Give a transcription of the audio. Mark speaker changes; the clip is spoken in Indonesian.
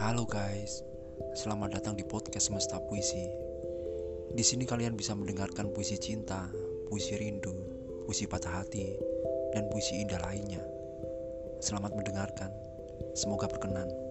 Speaker 1: Halo guys, selamat datang di podcast Semesta Puisi. Di sini kalian bisa mendengarkan puisi cinta, puisi rindu, puisi patah hati, dan puisi indah lainnya. Selamat mendengarkan, semoga berkenan.